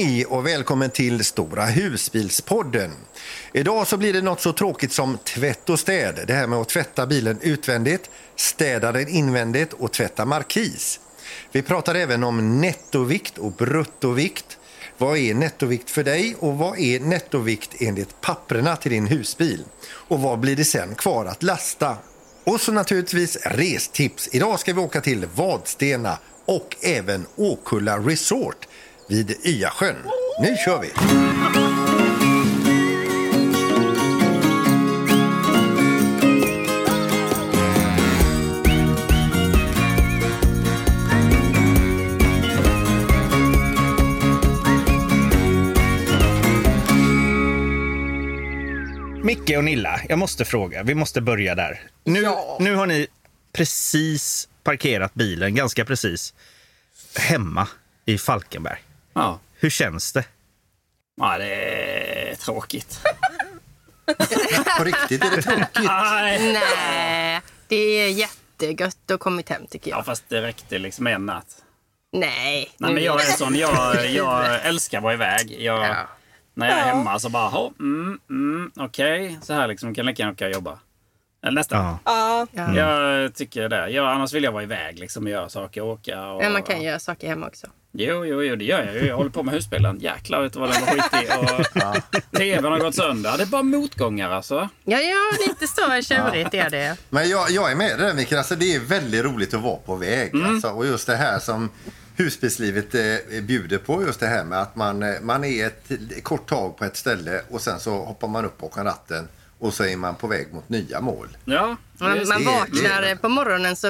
Hej och välkommen till Stora husbilspodden. Idag så blir det något så tråkigt som tvätt och städ. Det här med att tvätta bilen utvändigt, städa den invändigt och tvätta markis. Vi pratar även om nettovikt och bruttovikt. Vad är nettovikt för dig och vad är nettovikt enligt papperna till din husbil? Och vad blir det sen kvar att lasta? Och så naturligtvis restips. Idag ska vi åka till Vadstena och även Åkulla Resort vid Yasjön. Nu kör vi! Micke och Nilla, jag måste fråga. Vi måste börja där. Nu, Ja. nu har ni precis parkerat bilen, ganska precis, hemma i Falkenberg. Ja. Hur känns det? ja, det är tråkigt. På riktigt är det tråkigt. Nej. Nej, det är jättegött att ha kommit hem tycker Ja, jag. fast det räckte liksom en natt. Nej. Nej, men jag är sån. Jag, jag älskar att vara iväg. Jag, Ja. När jag är hemma så bara, "Hå, mm, mm, okej. Så här liksom, kan lika gärna åka och jobba. Eller nästan. Ja. Ja, Ja. Jag tycker det. Jag, annars vill jag vara iväg liksom, och göra saker, åka och... Men man kan göra saker hemma också. Jo, jo, jo, det gör jag ju. Jag håller på med husbilen. Jäklar vet du vad den var skitig. Och tvn har gått sönder. Det är bara motgångar alltså. Ja, ja lite så tjurigt är det. Men jag, jag är med dig Mikael. Alltså, det är väldigt roligt att vara på väg. Alltså, och just det här som husbilslivet eh, bjuder på. Just det här med att man, eh, man är ett kort tag på ett ställe och sen så hoppar man upp bakom ratten och så är man på väg mot nya mål. Ja, Man, man vaknar det- på morgonen, så,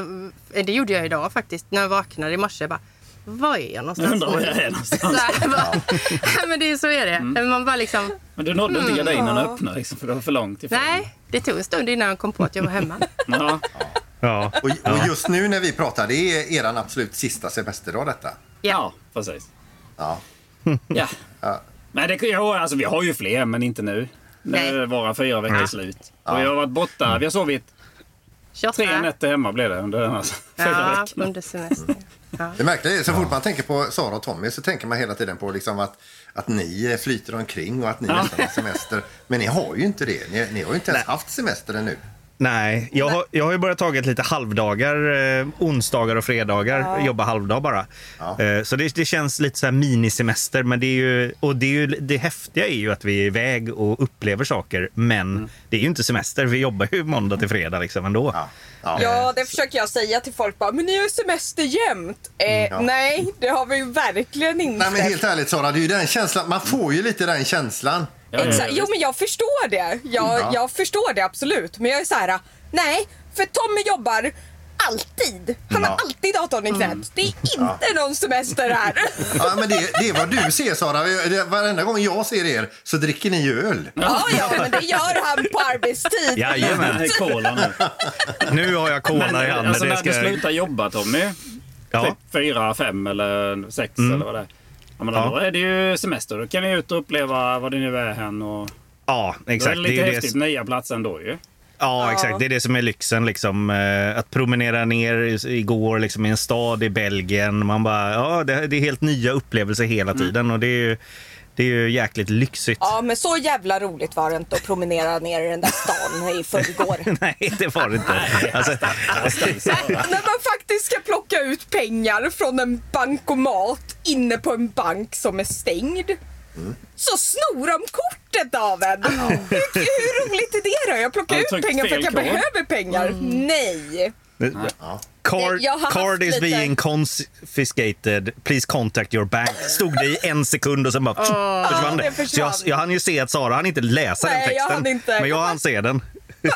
eh, det gjorde jag idag faktiskt, när jag vaknade i morse. Bara, var är jag någonstans? Jag undrar var jag är Så någonstans. här, bara, ja, men det är, så är det. Man bara liksom, Men du nådde inte gardinerna öppna liksom, för det var för långt ifrån. nej, det tog en stund innan jag kom på att jag var hemma. Ja. Ja. Och, och just nu när vi pratar, det är er absolut sista semesterdag detta. ja, precis. Ja. Ja. Ja. Men det, jo, alltså, vi har ju fler, men inte nu. Nu är våra fyra veckor slut. Och jag har varit borta. Vi har sovit 28. tre nätter hemma blev det under den här fyra Ja, veckorna. under semestern. Ja. Det märkliga är så fort man tänker på Sara och Tommy så tänker man hela tiden på liksom att, att ni flyter omkring och att ni nästan har semester. Men ni har ju inte det. Ni, ni har ju inte ens haft semester ännu. Nej, jag har, jag har ju börjat tagit lite halvdagar, eh, onsdagar och fredagar, jobba halvdag bara. Ja. Eh, så det, det känns lite så här minisemester. Men det, är ju, och det, är ju, det häftiga är ju att vi är iväg och upplever saker. Men det är ju inte semester, vi jobbar ju måndag till fredag liksom ändå. Ja. Ja. ja, det försöker jag säga till folk bara, men ni har ju semester jämt. Eh, ja. Nej, det har vi ju verkligen inte. Nej men helt ärligt Sara, det är ju den känslan, man får ju lite den känslan. Exakt. Jo, men jag förstår det. Jag, Ja. jag förstår det absolut. Men jag är så här, nej, för Tommy jobbar alltid. Han har Ja. alltid datorn i knät. Det är inte någon semester här. Ja, men det, det är vad du ser Sara. Det- Varenda gång jag ser er så dricker ni ju öl. ja, ja, men det gör han på arbetstid. Jajamän, cola nu. nu har jag cola i handen. alltså, det när ska... du slutar jobba Tommy, ja. typ fyra, fem eller sex eller vad det är. Ja, men Ja. Då är det ju semester. Då kan ni ut och uppleva vad det nu är hän. Och... ja, Då är exakt. det Det lite är ju häftigt. det, Nya platser ändå ju. ja, exakt. Det är det som är lyxen. Liksom, eh, att promenera ner igår liksom, i en stad i Belgien. Man bara, ja, det, det är helt nya upplevelser hela tiden. Och det är ju, det är ju jäkligt lyxigt. Ja, men så jävla roligt var det inte att promenera ner i den där stan i förrgår. Nej, det var det inte. Alltså, När man faktiskt ska plocka ut pengar från en bankomat inne på en bank som är stängd. Så snor de kortet av en. Hur, hur roligt är det då? Jag plockar ut pengar för att jag behöver pengar. Nej. Card, Jag is lite- being confiscated. Please contact your bank. Stod det i en sekund och sen bara försvann det. det försvann. Så jag, jag hann ju se att Sara hann inte läsa Nej, den jag texten. inte. Men jag Jag hann se den. Men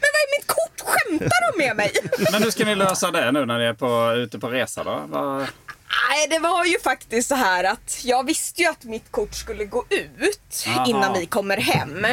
vad är mitt kort? Skämtar de med mig? Men hur ska ni lösa det nu när ni är på, ute på resa då? Vad- Nej, det var ju faktiskt så här att jag visste ju att mitt kort skulle gå ut Aha. innan vi kommer hem.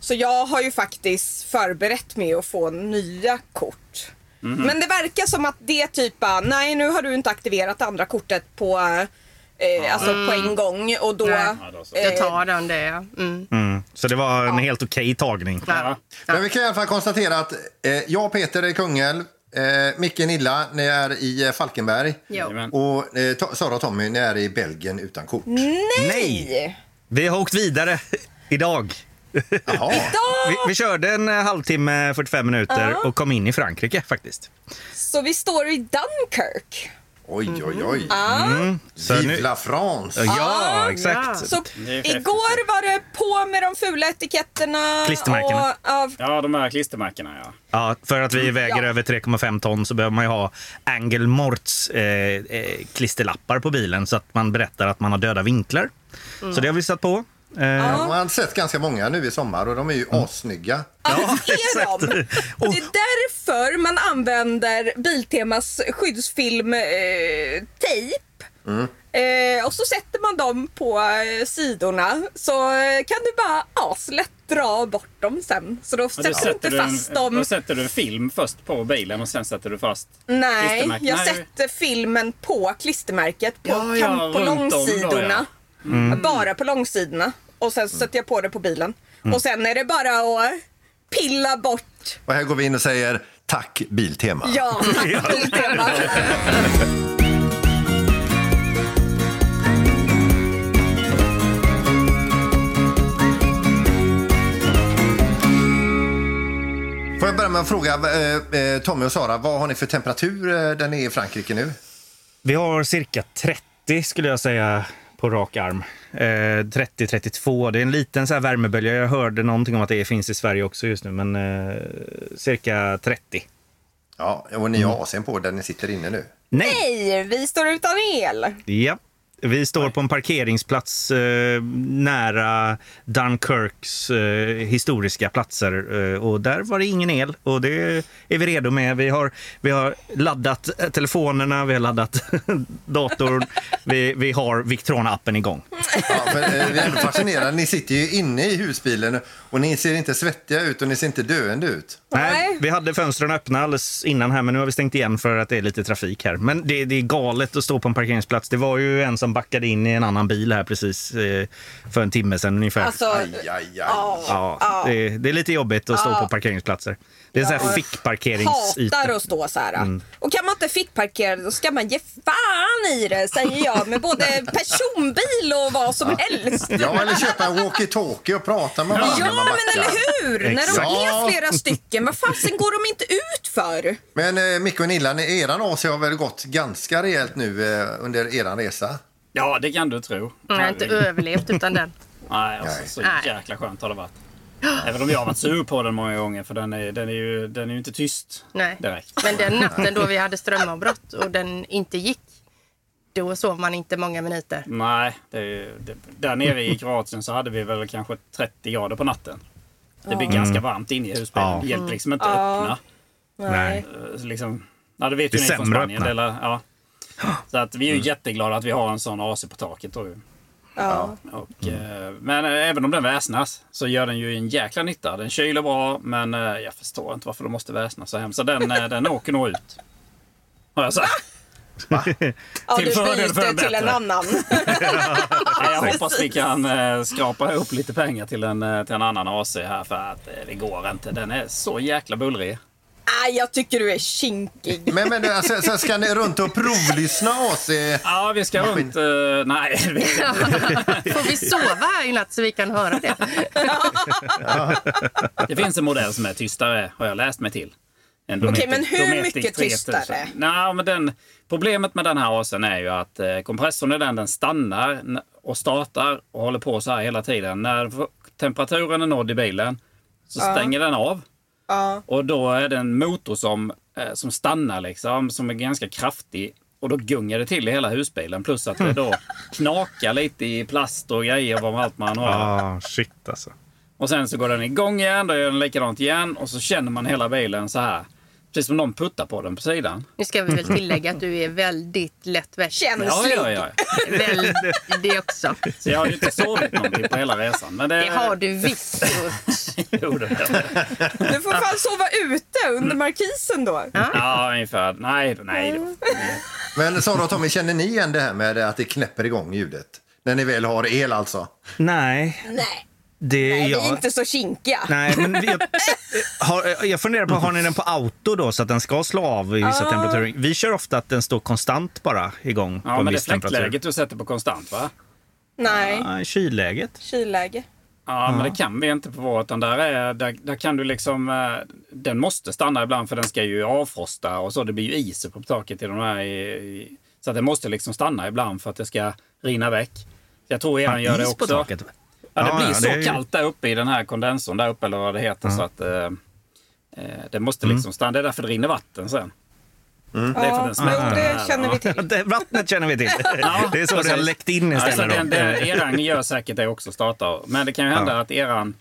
Så jag har ju faktiskt förberett mig att få nya kort. Men det verkar som att det typ nej nu har du inte aktiverat andra kortet på, eh, alltså på en gång och då... Nej. Ja, eh, Jag tar den det. ja. Mm. Mm. Så det var en helt okej tagning. Ja. Men vi kan i alla fall konstatera att eh, jag och Peter är i Kungälv, Eh, Micke Nilla, ni är i eh, Falkenberg. Ja. Jajamän. Och eh, Sara och Tommy, ni är i Belgien utan kort. Nej! Vi har åkt vidare idag. Jaha. Vi, vi körde en eh, halvtimme, 45 minuter och kom in i Frankrike faktiskt. Så vi står i Dunkirk. Oj, oj, oj. Så Vive nu- la France! Ja, exakt. ja. Så igår var det på med de fula etiketterna. Klistermärkena. Och, av, Ja, de här klistermärkena ja. Ja, för att vi väger Ja. över 3,5 ton så behöver man ju ha Angel Morts eh, eh, klisterlappar på bilen så att man berättar att man har döda vinklar. Så det har vi satt på. Eh, Man har sett ganska många nu i sommar och de är ju assnygga. ja, det är de. Och- det är därför man använder Biltemas skyddsfilm eh, tejp. Eh, och så sätter man dem på eh, sidorna så eh, kan du bara aslätt dra bort dem sen. Så då sätter då du inte sätter, fast en, dem. då sätter du en film först på bilen och sen sätter du fast Nej, jag Nej. sätter filmen på klistermärket på, Ja, ja, på om då, långsidorna. Ja. Bara på långsidorna. Och sen sätter jag på det på bilen. Och sen är det bara att pilla bort. Och här går vi in och säger tack Biltema. Ja, tack Biltema. Får jag börja med att fråga eh, eh, Tommy och Sara, vad har ni för temperatur eh, där ni är i Frankrike nu? Vi har cirka 30 skulle jag säga på rak arm. Eh, 30-32. Det är en liten så här värmebölja. Jag hörde någonting om att det finns i Sverige också just nu, men eh, cirka 30. Ja, och ni har AC'n på där ni sitter inne nu. Nej! Nej, vi står utan el. Ja. Vi står på en parkeringsplats eh, nära Dunkirks eh, historiska platser. Eh, och där var det ingen el och det är vi redo med. Vi har, vi har laddat eh, telefonerna, vi har laddat datorn. Vi, vi har Victrona-appen igång. Ja, för, eh, vi är ändå fascinerade. Ni sitter ju inne i husbilen och ni ser inte svettiga ut och ni ser inte döende ut. Nej, Nej. vi hade fönstren öppna alldeles innan här, men nu har vi stängt igen för att det är lite trafik här. Men det, det är galet att stå på en parkeringsplats. Det var ju en som backade in i en annan bil här precis eh, för en timme sedan ungefär. Alltså, Aj, aj, aj. ja, det, det är lite jobbigt att stå på parkeringsplatser. Det är så här fickparkeringsyta. hatar att stå så här. Och kan man inte fickparkera då ska man ge fan i det säger jag med både personbil och vad som helst. Ja, eller köpa en walkie-talkie och prata med varandra Ja, när man men eller hur? När de Exakt. är flera stycken, vad fasen går de inte ut för? Men eh, Micke och Nilla, ni- eran AC har väl gått ganska rejält nu eh, under eran resa? Ja, det kan du tro. Jag har inte överlevt utan den. Nej, alltså, så Nej. jäkla skönt har det varit. Även om jag har varit sur på den många gånger för den är, den är, ju, den är ju inte tyst Nej. direkt. Men den natten då vi hade strömavbrott och den inte gick, då sov man inte många minuter. Nej, det, det, där nere i Kroatien så hade vi väl kanske 30 grader på natten. Det blir ganska varmt inne i husbilen. Ja. Det hjälper liksom inte att öppna. Nej. Eh, Liksom, ja, det vet Det ju är ni från Spanien. öppna. Eller, ja. Så att vi är ju jätteglada att vi har en sån AC på taket. Då. Ja. Och, eh, men eh, även om den väsnas så gör den ju en jäkla nytta. Den kyler bra men eh, jag förstår inte varför de måste väsnas så hemskt. Så den, eh, den åker nog ut. Har jag sagt. Ja, Till du för byter en till en annan. Nej, Jag hoppas vi kan eh, skrapa ihop lite pengar till en, till en annan AC här för att eh, det går inte. Den är så jäkla bullrig. Nej, jag tycker du är kinkig. Men, men alltså, så ska ni runt och provlyssna AC? Ja, vi ska runt... eh, nej. Får vi sova här i natt så vi kan höra det? Det finns en modell som är tystare, har jag läst mig till. Okej, Dometic- men hur Dometic mycket 3000. tystare? Nej, men den, problemet med den här AC'n är ju att eh, kompressorn är den, den stannar och startar och håller på så här hela tiden. När temperaturen är nådd i bilen så stänger den av. Ja. Och då är det en motor som, eh, som stannar liksom, som är ganska kraftig. Och då gungar det till i hela husbilen. Plus att det då knakar lite i plast och grejer vad allt man har. Ah, shit alltså. Och sen så går den igång igen, då gör den likadant igen och så känner man hela bilen så här. Precis som någon puttar på den på sidan. Nu ska vi väl tillägga att du är väldigt. Ja, Känslig. ja, ja. Väl, det också. Så jag har ju inte sovit någonting på hela resan. Men det, Det har du visst gjort. Jo, det. Du får fan sova ute under markisen då. Ja, ungefär. Nej, nej. Men Sara och Tommy, känner ni igen det här med att det knäpper igång ljudet? När ni väl har el alltså? Nej, Nej. Det, Nej, vi ja, är inte så kinkiga. Nej, men vi, jag, har, jag funderar på, har ni den på auto då så att den ska slå av i vissa temperaturer? Vi kör ofta att den står konstant bara igång på Ja, en men det är fläktläget du sätter på konstant va? Nej, Ja, kylläget. kylläge. Ja, men det kan vi inte på vår. Utan där, är, där, där kan du liksom... eh, Den måste stanna ibland för den ska ju avfrosta och så. Det blir ju is på taket i de här. I, i, så att den måste liksom stanna ibland för att det ska rinna väck. Jag tror eran gör det också. på taket. Ja, det Ja, blir ja, så det ju- kallt där uppe i den här kondensorn där uppe eller vad det heter. Så att eh, eh, det måste Mm. liksom stanna. Det är därför det rinner vatten sen. Det är för att Ja, den smälter den det här, känner vi till. Det, vattnet känner vi till. Ja, det är så det har läckt in Alltså, istället. den, då. den, eran gör säkert det också, starta. Men det kan ju hända att eran...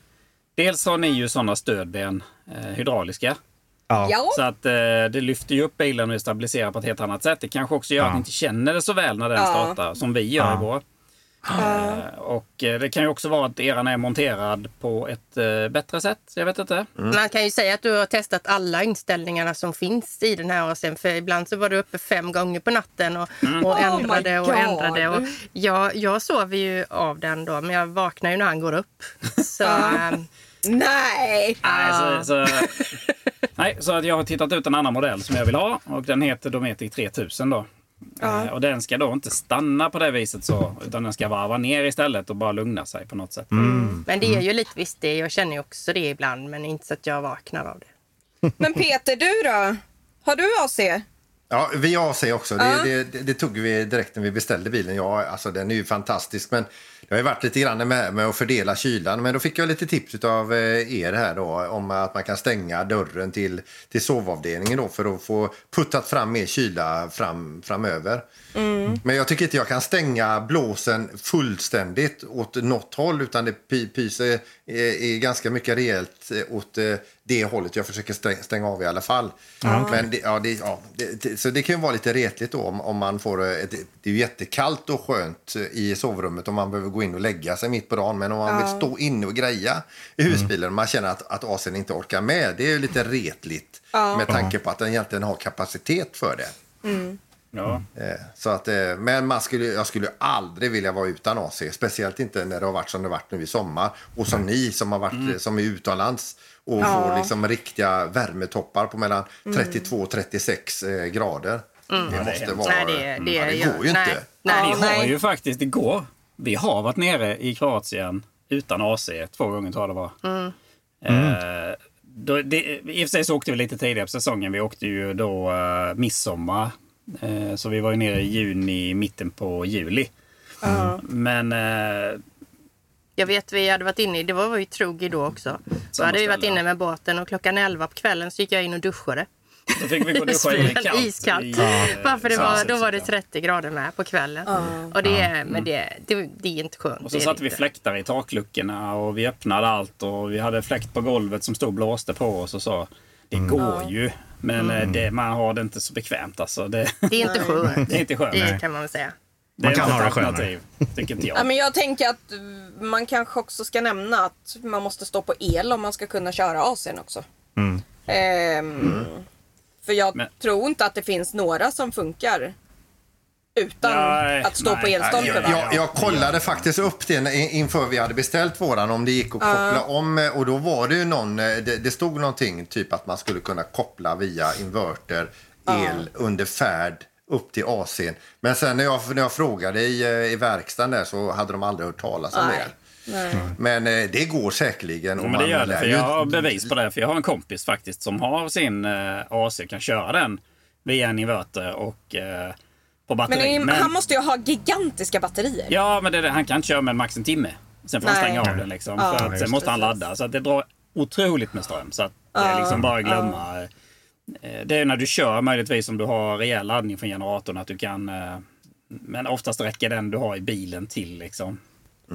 Dels har ni ju sådana stödben, eh, hydrauliska. ja. Så att eh, det lyfter ju upp bilen och stabiliserar på ett helt annat sätt. Det kanske också gör att Ja. ni inte känner det så väl när den Ja. startar, som vi gör Ja. i vår. Eh, och eh, det kan ju också vara att eran är monterad på ett eh, bättre sätt. Jag vet inte. Man kan ju säga att du har testat alla inställningarna som finns i den här AC'n. För ibland så var du uppe fem gånger på natten och, och Oh ändrade my och ändrade. Och jag, jag sover ju av den då, men jag vaknar ju när han går upp. Så, ehm, nej. Nej, så, så, nej, så att jag har tittat ut en annan modell som jag vill ha och den heter Dometic 3000 då. Eh, och den ska då inte stanna på det viset så, utan den ska varva ner istället och bara lugna sig på något sätt. Mm. men det är ju lite visst det. Jag känner ju också det ibland, men inte så att jag vaknar av det. Men Peter, du då? Har du AC? Ja, vi har AC också. Det, Ja. det, det, det tog vi direkt när vi beställde bilen. Ja, alltså, den är ju fantastisk. Men det har varit lite grann med, med att fördela kylan. Men då fick jag lite tips av er här då om att man kan stänga dörren till, till sovavdelningen då för att få puttat fram mer kyla fram, framöver. Men jag tycker inte jag kan stänga blåsen fullständigt åt något håll utan det py- pyser är ganska mycket rejält eh, åt eh, det hållet jag försöker stäng- stänga av i alla fall. Men det, ja, det, ja, det, det, så det kan ju vara lite retligt då om, om man får ett, det är ju jättekallt och skönt i sovrummet om man behöver gå in och lägga sig mitt på dagen. Men om man vill stå inne och greja i husbilen och man känner att, att AC'n inte orkar med. Det är ju lite retligt med tanke på att den egentligen har kapacitet för det. Ja. Eh, Så att, eh, men man skulle, jag skulle aldrig vilja vara utan AC. Speciellt inte när det har varit som det varit nu i sommar. Och som ni som har varit eh, som är utomlands och får liksom riktiga värmetoppar på mellan 32 och 36 eh, grader. Det måste vara... Nej, det, det, ja, det går ju nej, inte. Nej, vi har nej. ju faktiskt igår, vi har varit nere i Kroatien utan AC två gånger tror jag det var. Eh, då, det, I och för sig så åkte vi lite tidigare på säsongen. Vi åkte ju då uh, midsommar. Eh, så vi var ju nere i juni, mitten på juli. Men eh, Jag vet vi hade varit inne i, det var ju Trogi då också. Då hade vi varit inne med båten och klockan 11 på kvällen så gick jag in och duschade. då fick vi gå och duscha i kallt. iskallt. eh, Varför det var, då var det så. 30 grader med på kvällen. Och det, är- men det, det, det är inte skönt. Och så satte vi fläktar i takluckorna och vi öppnade allt och vi hade fläkt på golvet som stod och blåste på oss och så. Det går ju, men eh, det, man har det inte så bekvämt alltså. Det, Det är inte skönt. det är inte skönt. Det kan man väl säga. Det är kan ha det skönare. tycker inte Ja, jag. men jag tänker att eh, man kanske också ska nämna att man måste stå på el om man ska kunna köra AC'n också. Ehm, För jag Men- tror inte att det finns några som funkar utan Nej, att stå på nej. elstolpen. Jag, jag, jag kollade faktiskt upp det inför vi hade beställt våran om det gick att koppla om eh, och då var det ju någon, eh, det, det stod någonting typ att man skulle kunna koppla via inverter el under färd upp till AC'n. Men sen när jag, när jag frågade i, eh, i verkstaden där så hade de aldrig hört talas om Nej. det. Nej. Men eh, det går säkerligen. Ja, och men det man gör det, för jag har bevis på det. För jag har en kompis faktiskt som har sin eh, AC kan köra den via en inverter och eh, på Men, batteri. det är- han måste ju ha gigantiska batterier. Ja, men det han kan inte köra med max en timme. Sen får han Nej. stänga av den liksom. Ja, för att, sen måste han ladda. Så att det drar otroligt med ström. Så att det är liksom bara att glömma. Eh, Det är när du kör möjligtvis om du har rejäl laddning från generatorn att du kan... eh, Men oftast räcker den du har i bilen till liksom.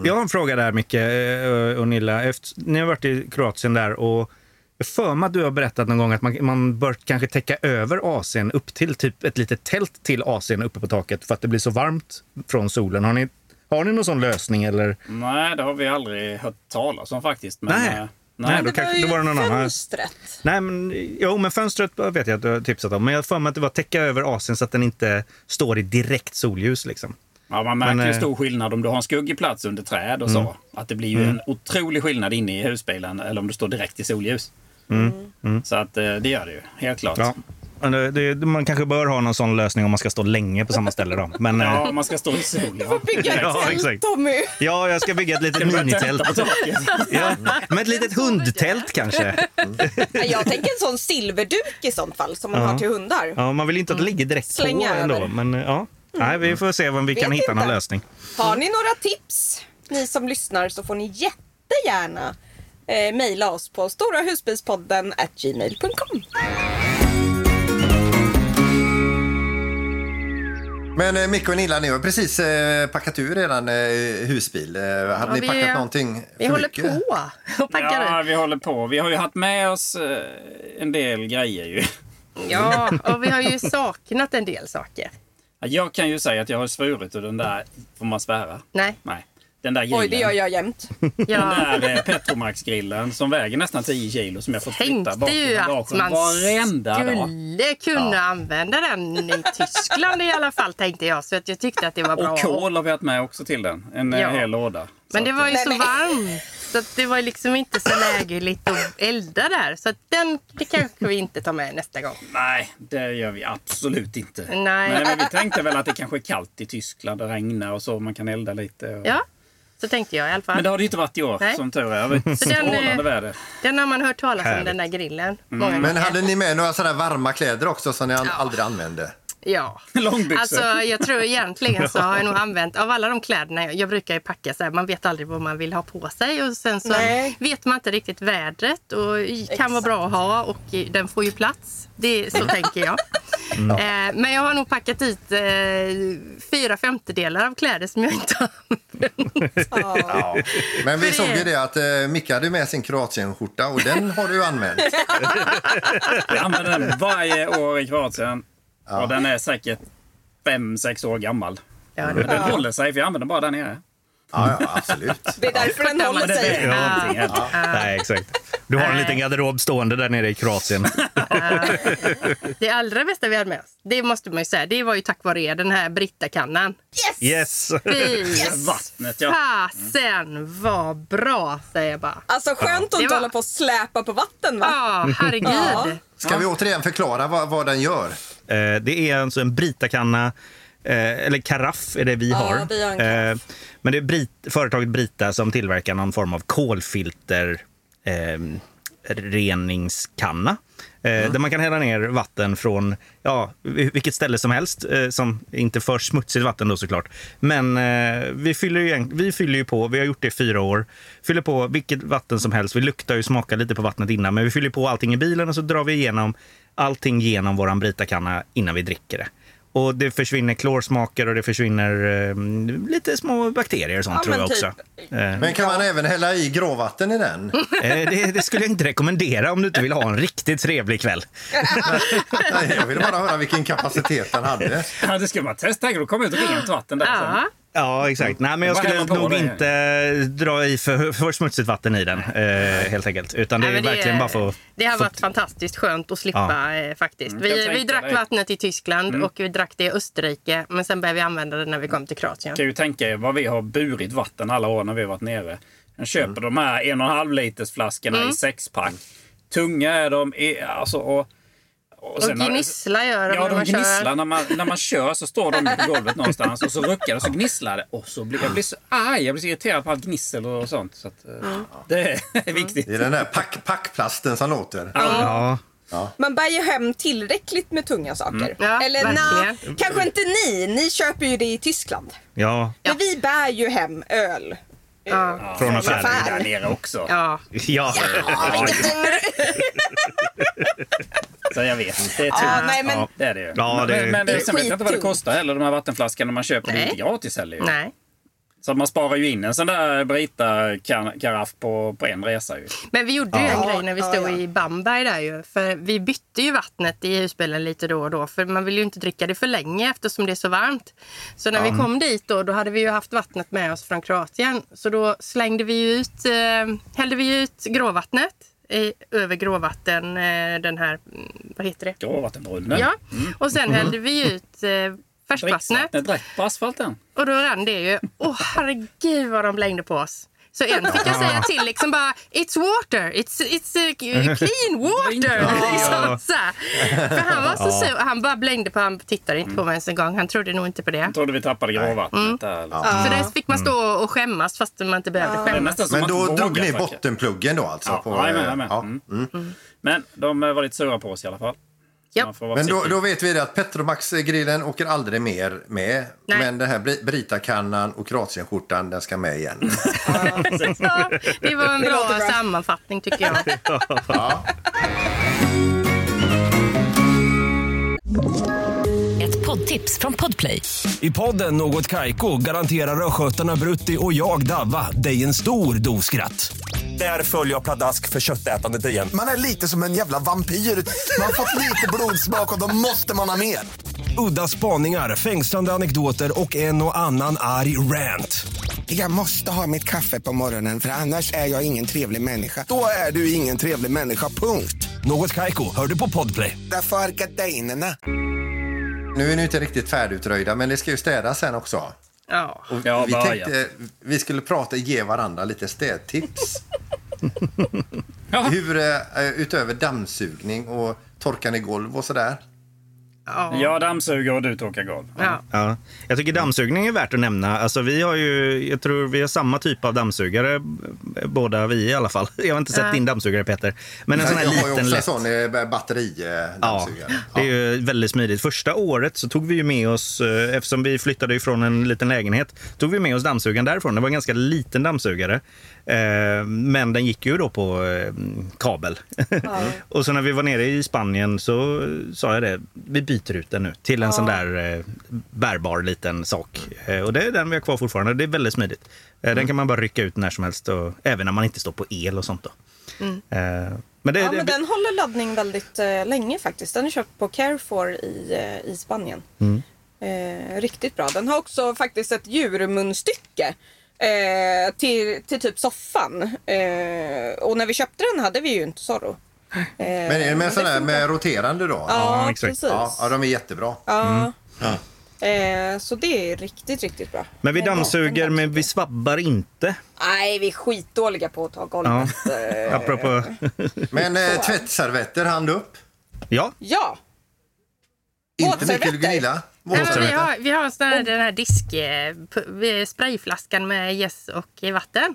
Jag har en fråga där, Micke eh, och Nilla. Efter, ni har varit i Kroatien där och jag för mig att du har berättat någon gång att man, man bör kanske täcka över AC'n upp till typ ett litet tält till AC'n uppe på taket för att det blir så varmt från solen. Har ni, har ni någon sån lösning eller? Nej, det har vi aldrig hört talas om faktiskt. Men, Nej. Nej, då kanske- då var det någon annan. fönstret. Nej, men, jo, men fönstret vet jag att du har tipsat om. Men jag har för mig att det var att täcka över AC'n så att den inte står i direkt solljus. Liksom. Ja, man märker Men, ju eh, stor skillnad om du har en skuggig plats under träd och så. Att det blir ju en otrolig skillnad inne i husbilen eller om du står direkt i solljus. Så att eh, det gör det ju, helt klart. Ja. Det, det, man kanske bör ha någon sån lösning om man ska stå länge på samma ställe. Då. Men, eh, Ja, man ska stå i sol. Ja. Bygga ett Ja, tält, exakt. Tommy. ja, jag ska bygga ett litet minitält. På. Ja, men ett litet hundtält kanske. Jag tänker en sån silverduk i sånt fall som man Ja. har till hundar. Ja, man vill inte att det ligger direkt på Slänga ändå. över. Men, eh, ja. Nej, vi får se om vi kan Vet hitta någon inte. lösning. Har ni några tips, ni som lyssnar, så får ni jättegärna eh, mejla oss på storahusbilspodden gmail.com. Men eh, Micke och Nilla, ni har precis eh, packat ur redan eh, husbil. Eh, hade Ja, ni vi- packat någonting Vi håller mycket? på och packar Ja, ut. vi håller på. Vi har ju haft med oss eh, en del grejer ju. Ja, och vi har ju saknat en del saker. Ja, Jag kan ju säga att jag har svurit ur den där, får man svära? Nej, Nej. Den där grillen. Oj, det gör jag jämt. Den där eh, Petromax-grillen som väger nästan 10 kilo som jag fått flytta bak tänkte i ju att bagaget man varenda dag. skulle kunna använda den i Tyskland i alla fall, tänkte jag. Så att jag tyckte att det var bra. Och kol har vi haft med också till den. En eh, Ja. hel låda. Men det att, var ju Nej, så varmt. Så att det var liksom inte så lägligt att elda där. Så att den det kanske vi inte tar med nästa gång. Nej, det gör vi absolut inte. Nej. men vi tänkte väl att det kanske är kallt i Tyskland och regnar och så. Man kan elda lite. Och... Ja, så tänkte jag i alla fall. Men det har det ju inte varit i år, Nej. som tur är. Det har varit Så den, väder. Den har man hört talas om, Härligt. den där grillen. Mm. Många Men hade ni med några sådana varma kläder också som ni an- aldrig använde? Ja. Långbyxor. Alltså jag tror egentligen så har jag nog använt, av alla de kläderna, jag, jag brukar ju packa så här, man vet aldrig vad man vill ha på sig och sen så Nej. vet man inte riktigt vädret och i- kan vara bra att ha och den får ju plats. Det, så tänker jag. Eh, men jag har nog packat dit eh, fyra femtedelar av kläder som jag inte har använt. Ja. Men vi såg det- ju det att eh, Micke hade med sin Kroatienskjorta och den har du använt. Jag använder den varje år i Kroatien. Och den är säkert fem sex år gammal. Ja, det, den håller sig, för jag använder bara där nere. Ja, ja absolut. Det är därför den håller sig. någonting heller. Nej, exakt. Du har en liten garderob stående där nere i Kroatien. det allra bästa vi hade med oss, det måste man ju säga, det var ju tack vare er, den här Britta-kannan. Yes! Fy Vattnet, ja. fasen vad bra, säger jag bara. Alltså skönt att inte var- hålla på och släpa på vatten va? Ja, herregud. Ja. Ska vi återigen förklara vad, vad den gör? Eh, Det är alltså en Brita-kanna, eh, eller karaff är det vi Ja, har. vi har. Eh, Men det är Brit, företaget Brita som tillverkar någon form av kolfilter eh, reningskanna. Eh, Där man kan hälla ner vatten från ja, vilket ställe som helst. Eh, som inte för smutsigt vatten då såklart. Men vi, fyller ju, vi fyller ju på, vi har gjort det i fyra år. Fyller på vilket vatten som helst. Vi luktar ju smakar lite på vattnet innan. Men vi fyller på allting i bilen och så drar vi igenom allting genom våran Brita-kanna innan vi dricker det. Och det försvinner klorsmaker och det försvinner eh, lite små bakterier och sånt Ja, tror jag men också. typ. Eh, Men kan man även hälla i gråvatten i den? Eh, det, det skulle jag inte rekommendera om du inte vill ha en riktigt trevlig kväll. Nej, jag ville bara höra vilken kapacitet den hade. Ja, det ska man testa. Då kommer ut rent vatten där. Ja. Ja, exakt. Nej, men jag skulle man nog det? inte dra i för, för smutsigt vatten i den, eh, helt enkelt. Utan det Nej, är verkligen bara för att... det har varit fantastiskt skönt att slippa eh, faktiskt. Mm, Vi, vi drack det. vattnet i Tyskland Mm. och vi drack det i Österrike. Men sen började vi använda det när vi kom till Kroatien. kan ju tänka er vad vi har burit vatten alla år när vi har varit nere. Jag köper Mm. de här en och en halv liters flaskorna Mm. i sexpack. Tunga är de. i- Alltså, och, och, Och gnissla gör de Ja, när de man gnisslar kör. när man, när man kör så står de på golvet någonstans och så ruckar och så gnisslar det. Och så blir jag blir så arg, jag blir så irriterad på allt gnissel och sånt. Så att, eh, Mm. Det är viktigt. Det är den där pack, packplasten som låter. Ja, Man bär ju hem tillräckligt med tunga saker. Ja, Eller verkligen. kanske inte ni. Ni köper ju det i Tyskland. ja. Men vi bär ju hem öl. Ja. Från Ja, affären. det är Där nere också. Ja. Ja. Så jag vet. Det är tur. Ja, nej, men Ja. Det är det ju. Ja, det- men, men det sen vet jag inte vad det kostar heller, de här vattenflaskorna man köper. Det är inte gratis heller ju. Nej. Så man sparar ju in en sån där Brita-karaff på, på en resa ju. Men vi gjorde ju en Ja. grej när vi Ja, stod ja. i Bamberg där ju. För vi bytte ju vattnet i husbilen lite då och då. För man vill ju inte dricka det för länge eftersom det är så varmt. Så när vi kom dit då, då hade vi ju haft vattnet med oss från Kroatien. Så då slängde vi ut, eh, hällde vi ut gråvattnet över gråvatten, eh, den här, mm, vad heter det? Gråvattenbrunnen. Ja, och sen hällde vi ut eh, färskvattnet. Rätt på asfalten. Och då rann det ju. Åh herregud vad de blängde på oss. Så en fick jag säga till liksom bara It's water, it's, it's uh, clean water. liksom, så. För han var så sur. Han bara blängde på han tittade inte på mig ens en gång. Han trodde nog inte på det. Jag trodde vi tappade gråvattnet där. liksom. Så där fick man stå och skämmas fast man inte behövde skämmas. Men då drog ni bottenpluggen då alltså? Ja, på, jajamän, jajamän. ja. Mm. Men de var lite sura på oss i alla fall. Ja. Men då, då vet vi det att Petromax-grillen åker aldrig mer med. Nej. Men den här Bri- Brita-kannan och Kroatienskjortan, den ska med igen. Ja, det var en bra bra. sammanfattning tycker jag. Ja. Ett poddtips från Podplay. I podden Något Kaiko garanterar östgötarna Brutti och jag, Davva, dig en stor dos skratt. Där följer jag pladask för köttätandet igen. Man är lite som en jävla vampyr. Man har fått lite blodsmak och då måste man ha mer. Udda spaningar, fängslande anekdoter och en och annan arg rant. Jag måste ha mitt kaffe på morgonen för annars är jag ingen trevlig människa. Då är du ingen trevlig människa, punkt. Något Kaiko, hör du på Podplay. Därför är gardinerna. Nu är ni inte riktigt färdigutröjda, men det ska ju städas sen också. Ja. Och Ja, vi börja. tänkte vi skulle prata ge varandra lite städtips. Ja. Hur, eh, utöver dammsugning och torkar ni golv och sådär? Ja. Jag dammsuger och du torkar golv. Ja. Ja. Jag tycker dammsugning är värt att nämna. Alltså, vi har ju, jag tror vi har samma typ av dammsugare, båda vi i alla fall. Jag har inte sett Ja. din dammsugare Peter. Men en sån här jag har ju liten också en lätt. sån eh, Ja, batteri-dammsugare. det är ju väldigt smidigt. Första året så tog vi ju med oss, eh, eftersom vi flyttade ifrån en liten lägenhet, tog vi med oss dammsugaren därifrån. Det var en ganska liten dammsugare. Eh, Men den gick ju då på eh, kabel. och så när vi var nere i Spanien så sa jag det, vi byter ut den nu till en sån där eh, bärbar liten sak. Och det är den vi har kvar fortfarande. Det är väldigt smidigt. Den kan man bara rycka ut när som helst, och, även när man inte står på el och sånt. Då. Eh, Men det, Ja, det- men den håller laddning väldigt länge faktiskt. Den är köpt på Carefor i, i Spanien. Eh, riktigt bra. Den har också faktiskt ett djurmunstycke. Eh, till, till typ soffan. Eh, och när vi köpte den hade vi ju inte Zorro. Eh, Men är det med här med roterande då? Ja, exakt. precis. Ja, ja, de är jättebra. Ja. Eh, så det är riktigt, riktigt bra. Men vi dammsuger, En men vi svabbar inte. Nej, vi är skitdåliga på att ta golvet. Eh, Apropå... Men eh, tvättservetter, hand upp. Ja, Nej, Inte Mm. Våtservetter? Men vi, har, vi har sån här, den här disk, eh, sprayflaskan med gäss och vatten.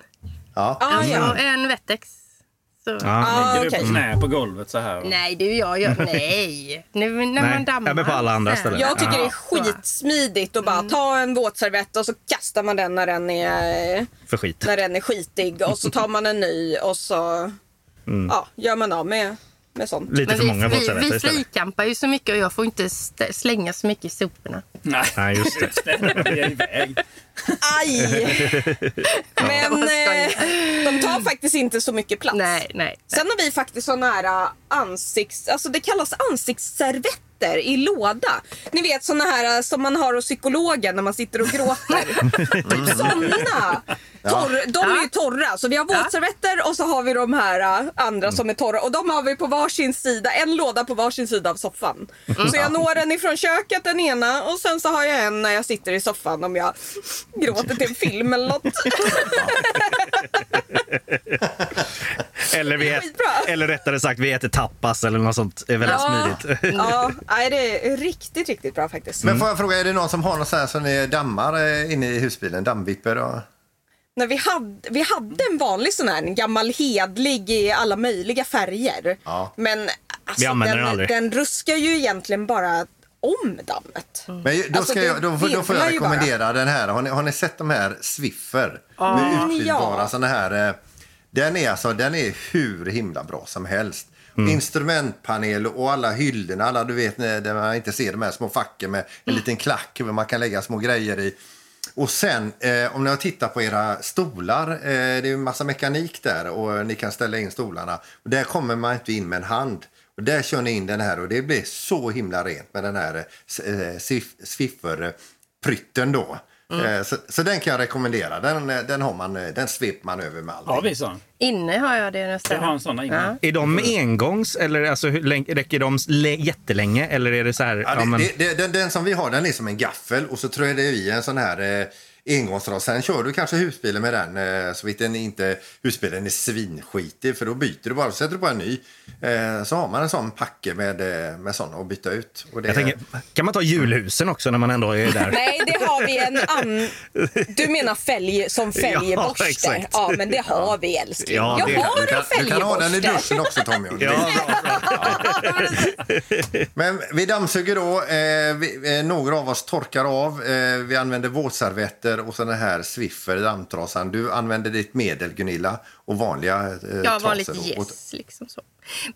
Ja. Ah, Alltså ja. en Wettex. Så. Ah, Ligger du okej. på knä på golvet så här? Nej du, jag gör nej. Nu när Nej, man dammar. ja, men på alla andra ställen. Jag tycker det är skitsmidigt att bara ta en våtservett och så kastar man den när den är, för skit. när den är skitig och så tar man en ny och så ja, gör man av med, med sånt. Lite Men för många vi, vi, vi frikampar ju så mycket och jag får inte slänga så mycket i soporna. Nej, Nej, just det. det är iväg. Aj! Men eh, de tar faktiskt inte så mycket plats. Nej, nej. Sen har vi faktiskt såna här äh, ansikts... Alltså det kallas ansiktsservetter i låda. Ni vet såna här äh, som man har hos psykologen när man sitter och gråter. typ såna. Torr, de är ju torra. Så vi har våtservetter och så har vi de här äh, andra som är torra. Och de har vi på varsin sida. En låda på varsin sida av soffan. Så jag når den ifrån köket den ena och sen så har jag en när jag sitter i soffan om jag gråter till en film eller något. Eller, vi ät, Skitbra. eller rättare sagt, vi äter tapas eller något sånt. Det är väldigt smidigt. ja, nej, det är riktigt, riktigt bra faktiskt. Men får jag fråga, är det någon som har något så här som ni dammar eh, inne i husbilen? Dammvipper och... När vi, hade, vi hade en vanlig sån här, en gammal hedlig i alla möjliga färger. Ja. Men alltså, använder den, den aldrig. den ruskar ju egentligen bara om dammet. Men då, Alltså, jag, då, får- då får jag rekommendera den här. Har ni, har ni sett de här Swiffer? Med utbytbara Ja. såna här. Eh, Den är, alltså, den är hur himla bra som helst. Instrumentpanel och alla hyllorna, alla du vet när- man inte ser de här små facken med en liten klack där man kan lägga små grejer i. Och sen eh, om ni har tittat på era stolar, eh, det är ju en massa mekanik där och ni kan ställa in stolarna. Och där kommer man inte in med en hand. Och där kör ni in den här och det blir så himla rent med den här eh, Swiffer-prytten då. Eh, Så, så den kan jag rekommendera. Den, eh, den, har man, eh, den sveper man över med allting. Har vi sån? Inne har jag det nästan. Jag har en sån inne. Ja. Är de engångs eller alltså, hur räcker de lä- jättelänge? Eller är det så här... Ja, ja, det, men, det, det, den, den som vi har den är som en gaffel och så tröjer det i en sån här eh, engångsras. Sen kör du kanske husbilen med den eh, så vitt den inte husbilen är svinskitig för då byter du bara. Så sätter du på en ny. Eh, så har man en sån packe med, eh, med såna att byta ut. Och det, jag tänker, kan man ta julhusen också när man ändå är där? Nej, det har vi en an... Du menar fälg som fälgborste? Ja, exakt. Ja, men det har vi älskling. Ja, jag det- har du, kan, en du kan ha den i fälgborste. duschen också Tommy. Ja. Men vi dammsuger då. Eh, vi, eh, några av oss torkar av. Eh, vi använder våtservetter och så den här Swiffer dammtrasan. Du använder ditt medel Gunilla och vanliga eh, Ja, vanligt. Och- yes. Liksom så.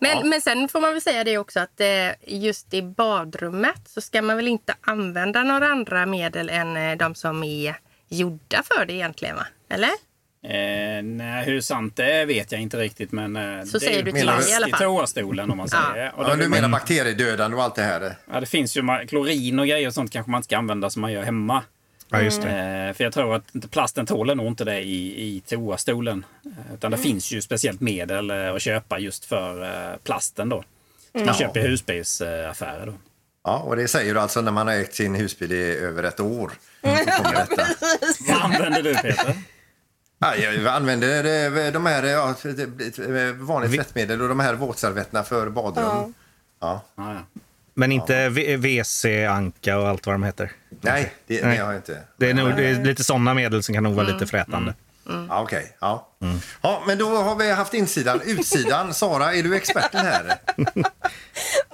Men, men sen får man väl säga det också att eh, just i badrummet så ska man väl inte använda några andra medel än eh, de som är gjorda för det egentligen, va? Eller? Eh, nej, hur sant det är vet jag inte riktigt. Men eh, Så det säger är du ju till plast mig i alla fall. i toastolen om man Ja. säger. Och Ja, du menar bakteriedödande och allt det här? ja, det finns ju klorin och grejer och sånt kanske man inte ska använda som man gör hemma. Ja, just det. Eh, för jag tror att inte, plasten tåler nog inte det i, i toastolen. Eh, utan det finns ju speciellt medel eh, att köpa just för eh, plasten då. Som man köper i husbilsaffärer då. Ja, och det säger du alltså när man har ägt sin husbil i över ett år. Detta. Vad använder du Peter? Ja, jag använder de här ja, vanligt tvättmedel och de här våtservetterna för badrum. Ja. Ja, ja. Men inte V- WC-anka och allt vad de heter? Nej, det, det Nej. har jag inte. Det är, nog, det är lite sådana medel som kan nog vara lite frätande. Ja, Okej, ja. ja. Men då har vi haft insidan. Utsidan, Sara, är du experten här?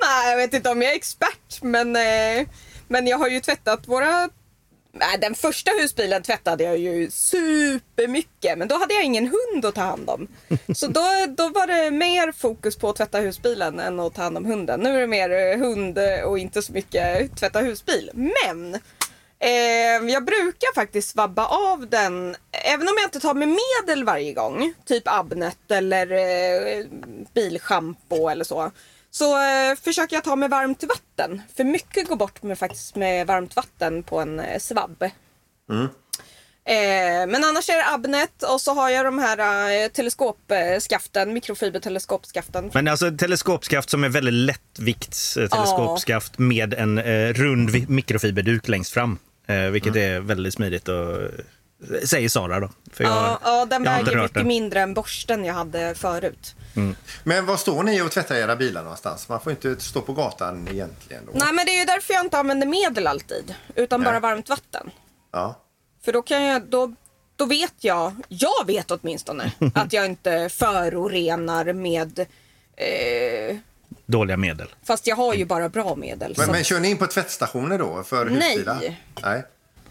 Nej, jag vet inte om jag är expert, men, eh, men jag har ju tvättat våra... Äh, den första husbilen tvättade jag ju supermycket, men då hade jag ingen hund att ta hand om. Så då, då var det mer fokus på att tvätta husbilen än att ta hand om hunden. Nu är det mer eh, hund och inte så mycket tvätta husbil. Men eh, jag brukar faktiskt svabba av den, även om jag inte tar med medel varje gång, typ Abnet eller eh, bilschampo eller så. Så eh, försöker jag ta med varmt vatten. För mycket går bort med, faktiskt med varmt vatten på en eh, svabb. Eh, men annars är det Abnet och så har jag de här eh, teleskopskaften, mikrofiberteleskopskaften. Men alltså teleskopskaft som är väldigt lättvikts eh, teleskopskaft med en eh, rund mikrofiberduk längst fram. Eh, vilket är väldigt smidigt och eh, säger Sara då. För jag, Ja, ja, den jag väger mycket den. mindre än borsten jag hade förut. Men var står ni och tvättar era bilar någonstans? Man får inte stå på gatan egentligen. Då. Nej men det är ju därför jag inte använder medel alltid. Utan bara Nej. varmt vatten. Ja. För då kan jag, då, då vet jag, jag vet åtminstone, att jag inte förorenar med eh, Dåliga medel. Fast jag har ju bara bra medel. Men, så men kör ni in på tvättstationer då för Nej. Nej.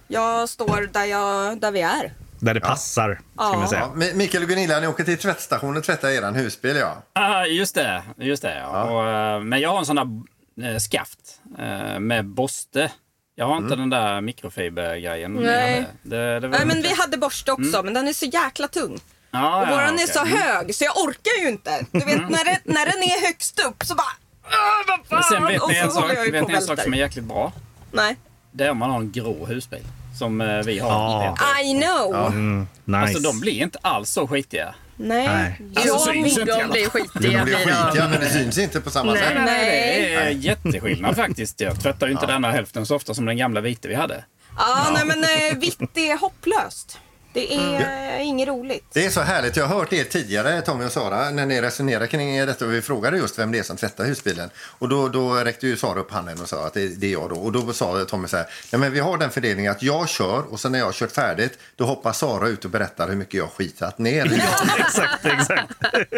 Jag står där, jag, där vi är. Där det passar, ska Ja. man säga. Ja, Mi- Mikael och Gunilla, ni åker till tvättstationen och tvättar eran husbil ja. Ah, just det. Just det ja. Och, eh, men jag har en sån där eh, skaft eh, med borste. Jag har inte den där mikrofibergrejen. Nej. Det, det, Nej, men vi hade borste också, men den är så jäkla tung. Ja, Och ja, våran är okej. så hög, så jag orkar ju inte. Du vet, när, det, när den är högst upp så bara... "Åh, vad Men sen fan!" vet ni en sak, vet ni en sak som är jäkligt bra? Nej. Det är om man har en grå husbil. Som eh, vi har. Ja. Peter. I know. Mm, nice. Alltså de blir inte alls så skitiga. Nej. Nej. Alltså, Jag syns inte De blir Det skitiga. blir blir de. skitiga men det syns inte på samma Nej. sätt. Nej, det är jätteskillnad faktiskt. Jag tvättar ju inte denna hälften så ofta som den gamla vita vi hade. Ja, nej men eh, vitt är hopplöst. Det är eh, inget roligt. Det är så härligt. Jag har hört er tidigare, Tommy och Sara, när ni resonerade kring detta och vi frågade just vem det är som tvättar husbilen. Och då, då räckte ju Sara upp handen och sa att det, det är jag då. Och då sa Tommy så här, nej men vi har den fördelningen att jag kör och sen när jag har kört färdigt då hoppar Sara ut och berättar hur mycket jag har skitat ner. exakt, exakt.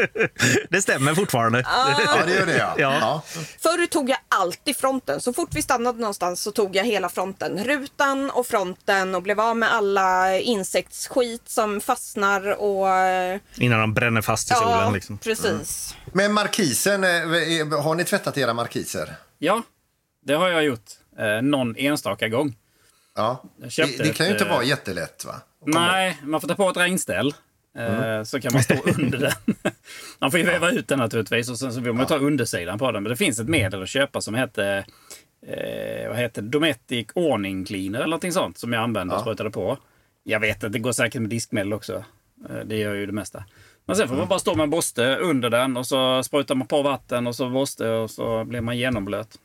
det stämmer fortfarande. Ja, det gör det ja. Ja. ja. Förr tog jag alltid fronten. Så fort vi stannade någonstans så tog jag hela fronten. Rutan och fronten och blev av med alla insektsskit som fastnar och... eh, Innan de bränner fast i solen. Liksom. precis. Men markisen, eh, har ni tvättat era markiser? Ja, det har jag gjort. Eh, någon enstaka gång. Ja. Det, det kan ju ett, inte eh, vara jättelätt va? Nej, man får ta på ett regnställ. Eh, Så kan man stå under den. Man får ju väva ut den naturligtvis och sen så vill man ta undersidan på den. Men det finns ett medel att köpa som heter eh, vad heter? Dometic Ordning Cleaner eller någonting sånt som jag använde och sprutade på. Jag vet att det går säkert med diskmedel också. Eh, det gör ju det mesta. Men sen får man bara stå med en borste under den och så sprutar man på vatten och så borste och så blir man genomblöt.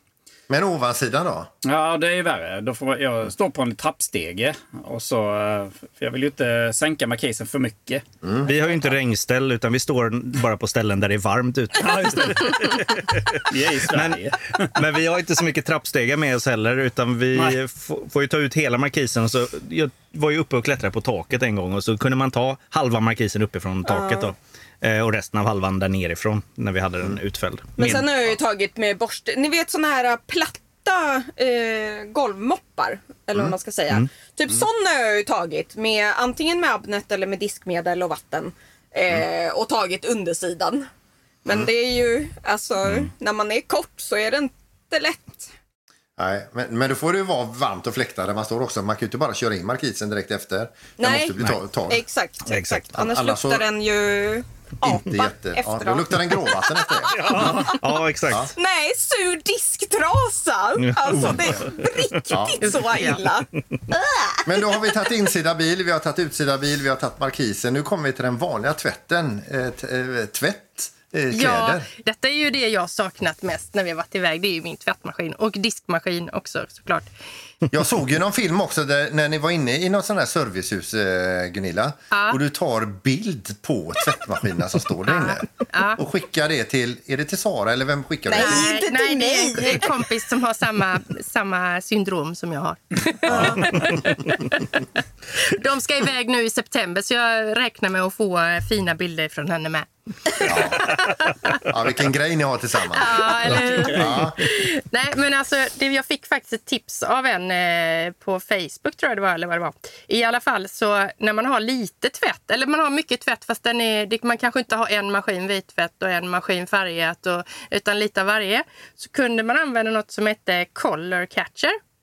Men ovansidan då? Ja, det är värre. Då får jag stå på en trappstege. Och så, eh, för jag vill ju inte sänka markisen för mycket. Vi har ju inte regnställ utan vi står bara på ställen där det är varmt ute. Ja, just det. Vi är i Sverige. Men vi har inte så mycket trappstegar med oss heller utan vi får ju ta ut hela markisen. Och så, jag var ju uppe och klättrade på taket en gång och så kunde man ta halva markisen uppifrån taket då. Eh, Och resten av halvan där nerifrån när vi hade den utfälld. Men sen har jag ju tagit med borste. Ni vet såna här äh, platta eh, golvmoppar. Eller vad man ska säga. Typ såna har jag ju tagit med antingen med Abnet eller med diskmedel och vatten. Eh, och tagit undersidan. Men det är ju, alltså när man är kort så är det inte lätt. Nej, men, men då får det ju vara varmt och fläkta där man står också. Man kan ju inte bara köra in markisen direkt efter. Den Nej. måste bli torr. Exakt, exakt. Exakt. Annars Annars så- luktar den ju apa Inte jätte... Ja, efteråt. då luktar den gråvatten efter det. Ja, exakt. Nej, sur disktrasa! Alltså det är riktigt så illa. Men då har vi tagit insida bil, vi har tagit utsida bil, vi har tagit markisen. Nu kommer vi till den vanliga tvätten. Eh, eh, tvätt, eh, kläder. Ja, detta är ju det jag saknat mest när vi har varit iväg. Det är ju min tvättmaskin och diskmaskin också såklart. Jag såg ju någon film också där, när ni var inne i något sånt här servicehus, eh, Gunilla. Och du tar bild på tvättmaskinerna som står där inne. Och skickar det till, är det till Sara eller vem skickar du det Nej. till? Inte till nej, det är en- kompis som har samma, samma syndrom som jag har. De ska iväg nu i september så jag räknar med att få eh, fina bilder från henne med. Ja, vilken grej ni har tillsammans. Ja, eller? Ja. Nej, men alltså, det, jag fick faktiskt ett tips av en eh, på Facebook, tror jag det var. Eller vad det var. I alla fall, så när man har lite tvätt, eller man har mycket tvätt fast den är, man kanske inte har en maskin vittvätt och en maskin färgat, och, utan lite av varje, så kunde man använda något som hette Color Catcher.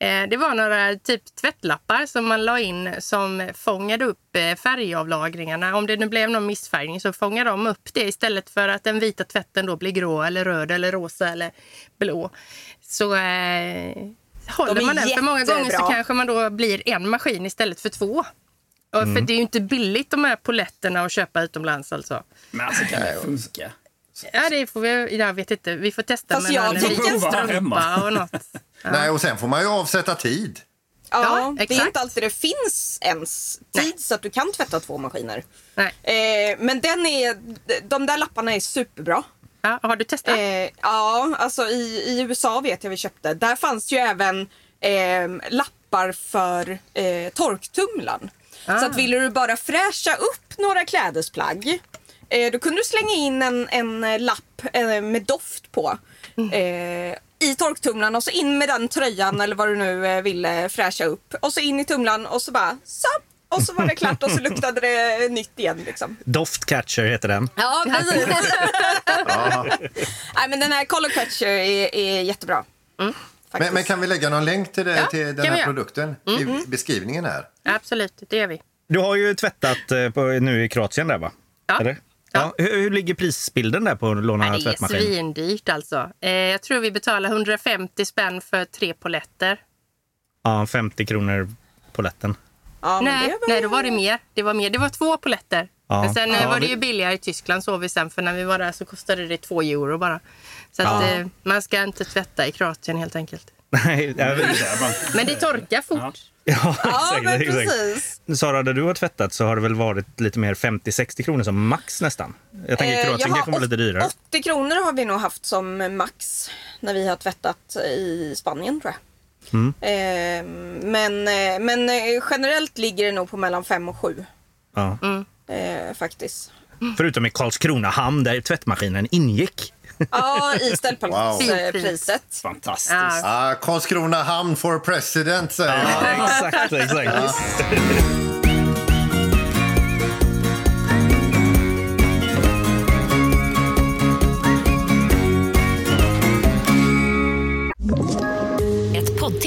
Eh, Det var några typ tvättlappar som man la in som fångade upp eh, färgavlagringarna. Om det nu blev någon missfärgning så fångar de upp det istället för att den vita tvätten då blir grå eller röd eller rosa eller blå. Så eh, håller De man den för många gånger så kanske man då blir en maskin istället för två. Mm. För det är ju inte billigt de här poletterna att köpa utomlands alltså. Men alltså kan det funka? Ja, det får vi, jag vet inte. Vi får testa Fast med jag någon liten Prova strumpa och något. Nej, och sen får man ju avsätta tid. Ja, Ja, det är exakt. inte alltid det finns ens tid så att du kan tvätta två maskiner. Nej. Eh, men den är, de där lapparna är superbra. Ja, har du testat? Eh, ja, alltså i, i USA vet jag vi köpte. Där fanns ju även eh, lappar för eh, torktumlaren. Så att ville du bara fräscha upp några klädesplagg då kunde du slänga in en, en lapp eh, med doft på. Eh, I torktumlaren och så in med den tröjan eller vad du nu eh, ville fräscha upp. Och så in i tumlaren och så bara så. Och så var det klart och så luktade det nytt igen liksom. Doftcatcher heter den. Ja, precis. Nej, men den här Color Catcher är, är jättebra. Faktiskt. Men, men kan vi lägga någon länk till, det, Ja, till den här produkten i beskrivningen här? Absolut, det gör vi. Du har ju tvättat eh, på, nu i Kroatien där va? Ja. Eller? Ja. Hur, hur ligger prisbilden där på att låna Nej, det är tvättmaskin? svindyrt alltså. Eh, jag tror vi betalar 150 spänn för tre poletter. Ja, 50 kronor på lätten. Ja, men nej, det var- nej, då var det mer. Det var mer. Det var två poletter. Ja. Men sen eh, Ja, var det ju billigare i Tyskland såg vi sen. För när vi var där så kostade det två euro bara. Så att, Ja. eh, man ska inte tvätta i Kroatien helt enkelt. Nej, jag vet- Men det torkar fort. ja, Ja, exakt, men exakt. precis. Sara, där du har tvättat så har det väl varit lite mer 50-60 kronor som max nästan? Jag tänker Eh, Kroatien kanske var lite dyrare. 80 kronor har vi nog haft som max när vi har tvättat i Spanien tror jag. Mm. Eh, men, eh, men eh, generellt ligger det nog på mellan 5 och 7 Ja. eh, faktiskt. Förutom i Karlskrona hamn där tvättmaskinen ingick. Ja, i Wow. ställplatspriset. Fantastiskt. Ja. Ah, Karlskrona hamn for president, säger man. Ja, exakt, exakt.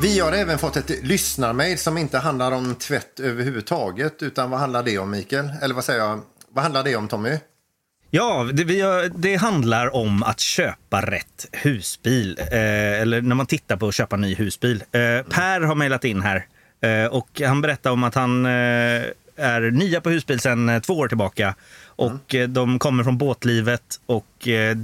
Vi har även fått ett lyssnarmail som inte handlar om tvätt överhuvudtaget. Utan vad handlar det om, Mikael? Eller vad säger jag? Vad handlar det om, Tommy? Ja, det, vi har, det handlar om att köpa rätt husbil. Eh, eller när man tittar på att köpa ny husbil. Eh, per har mejlat in här eh, och han berättar om att han eh, är nya på husbil sedan eh, två år tillbaka. Och eh, de kommer från båtlivet och eh,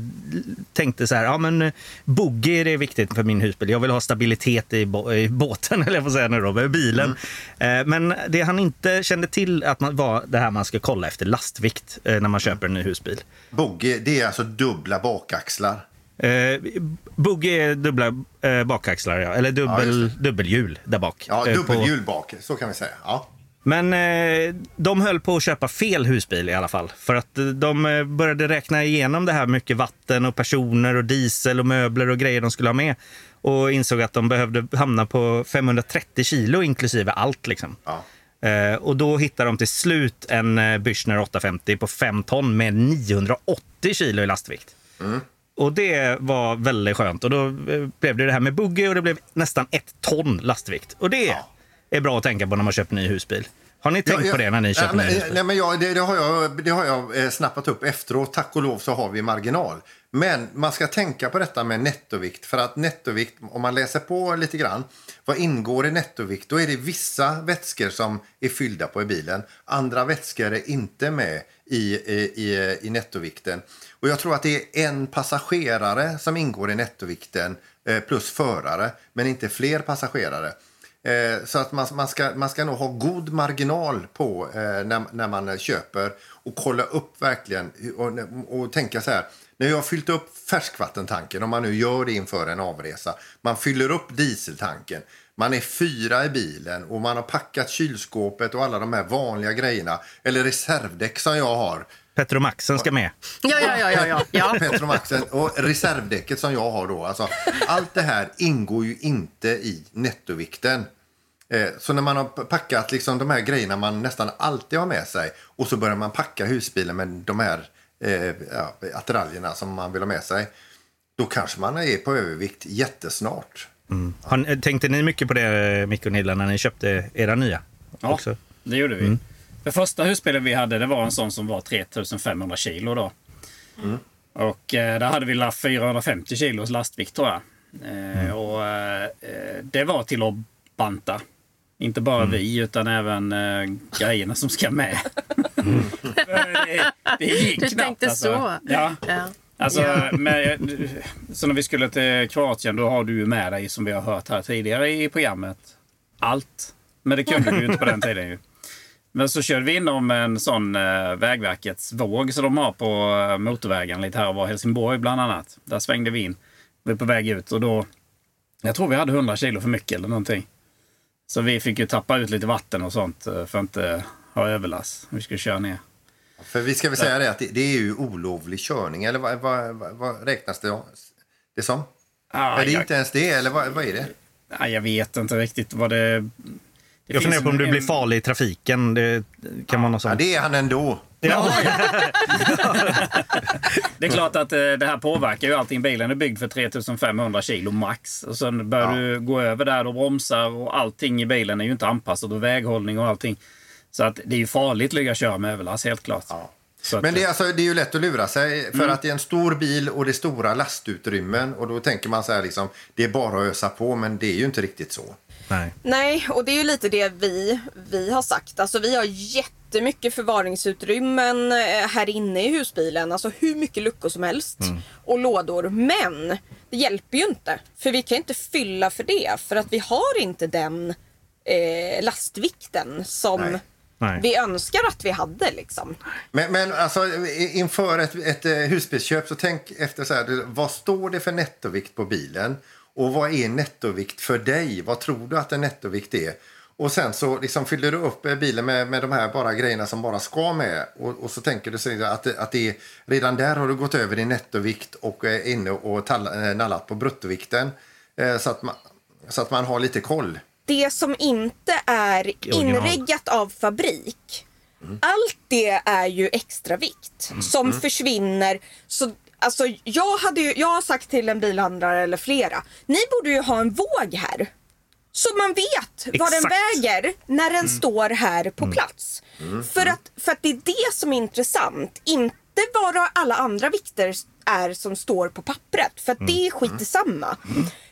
tänkte så här, ja men boogie är viktigt för min husbil. Jag vill ha stabilitet i, båten, eller jag får säga nu då, bilen. Eh, men det han inte kände till att man, var det här man ska kolla efter lastvikt när man köper en ny husbil. Bogey, det är alltså dubbla bakaxlar. Eh, boogie är dubbla eh, bakaxlar, ja. eller Ja, dubbel, just dubbelhjul där bak. Ja, dubbelhjul bak, så kan vi säga. Ja. Men eh, de höll på att köpa fel husbil i alla fall. För att eh, de eh, började räkna igenom det här mycket vatten och personer och diesel och möbler och grejer de skulle ha med. Och insåg att de behövde hamna på 530 kilo inklusive allt. Liksom. Ja. Eh, och då hittade de till slut en eh, Bürstner 850 på 5 ton med 980 kilo i lastvikt. Och det var väldigt skönt. Och då blev det det här med buggy och det blev nästan ett ton lastvikt. Och det är bra att tänka på när man köper ny husbil. Har ni tänkt Ja, på det när ni köper men, ny husbil? Nej, men jag, det, det har jag, det har jag eh, snappat upp efteråt. Tack och lov så har vi marginal. Men man ska tänka på detta med nettovikt. För att nettovikt, om man läser på lite grann, vad ingår i nettovikt? Då är det vissa vätskor som är fyllda på i bilen. Andra vätskor är inte med i, i, i, i nettovikten. Och jag tror att det är en passagerare som ingår i nettovikten eh, plus förare, men inte fler passagerare. Eh, så att man, man, ska, man ska nog ha god marginal på eh, när, när man köper och kolla upp verkligen och, och tänka så här. När jag har fyllt upp färskvattentanken, om man nu gör det inför en avresa, man fyller upp dieseltanken, man är fyra i bilen och man har packat kylskåpet och alla de här vanliga grejerna, eller reservdäck som jag har. Petromaxen ska med. Ja, ja, ja, ja, ja. ja. Petromaxen och reservdäcket som jag har då. Alltså, allt det här ingår ju inte i nettovikten. Eh, så när man har packat liksom de här grejerna man nästan alltid har med sig och så börjar man packa husbilen med de här eh, ja, attiraljerna som man vill ha med sig. Då kanske man är på övervikt jättesnart. Har, ni- tänkte ni mycket på det, Micke och Nilla, när ni köpte era nya? Ja, Också? det gjorde vi. Det första husbilen vi hade det var en sån som var 3500 kilo. Då. Och eh, där hade vi la 450 kilos lastvikt tror jag. Eh, och, eh, eh, det var till att banta. Inte bara vi utan även eh, grejerna som ska med. det, det gick Du knappt tänkte alltså. så. Ja. Ja. Alltså, med, så när vi skulle till Kroatien då har du ju med dig, som vi har hört här tidigare i programmet, allt. Men det kunde vi ju inte på den tiden. Ju. Men så körde vi inom en sån eh, Vägverkets våg som de har på eh, motorvägen lite här och var Helsingborg bland annat. Där svängde vi in. Vi var på väg ut och då, jag tror vi hade 100 kilo för mycket eller någonting. Så vi fick ju tappa ut lite vatten och sånt eh, för att inte ha överlast. Vi skulle köra ner. För vi ska väl säga det att det, är ju olovlig körning, eller vad, vad, vad, räknas det, det som? Ah, är det jag, inte ens det, eller vad, vad är det? ah, jag vet inte riktigt vad det... det Jag funderar på om du blir farlig i trafiken. Det kan vara något Ja, sånt. det är han ändå. Ja. Det är klart att eh, det här påverkar ju allting. Bilen är byggd för 3500 kilo max. Och sen börjar Ja. du gå över där och bromsar och allting i bilen är ju inte anpassat och väghållning och allting. Så att det är ju farligt att ligga och köra med överlast, helt klart. Ja. Att, Men det är, alltså, det är ju lätt att lura sig för att det är en stor bil och det är stora lastutrymmen och då tänker man så här liksom, det är bara att ösa på men det är ju inte riktigt så. Nej. Nej, och det är ju lite det vi, vi har sagt. Alltså vi har jättemycket förvaringsutrymmen eh, här inne i husbilen. Alltså hur mycket luckor som helst. Och lådor. Men det hjälper ju inte. För vi kan inte fylla för det. För att vi har inte den eh, lastvikten som Nej. Nej. vi önskar att vi hade. Liksom. Men, men alltså, inför ett, ett eh, husbilsköp så tänk efter så här, vad står det för nettovikt på bilen? Och vad är nettovikt för dig? Vad tror du att en nettovikt är? Och sen så liksom fyller du upp eh, bilen med, med de här bara grejerna som bara ska med. Och, och så tänker du sig att, det- att det är, redan där har du gått över din nettovikt och är inne och tall, eh, nallat på bruttovikten. Eh, så, att man, så att man har lite koll. Det som inte är inreggat av fabrik, allt det är ju extra vikt som försvinner. Så, alltså, jag, hade ju, jag har sagt till en bilhandlare eller flera, ni borde ju ha en våg här. Så man vet vad den Exakt. väger när den står här på plats. För, att, för att det är det som är intressant. Inte vad alla andra vikter är som står på pappret. För att det är skit i samma.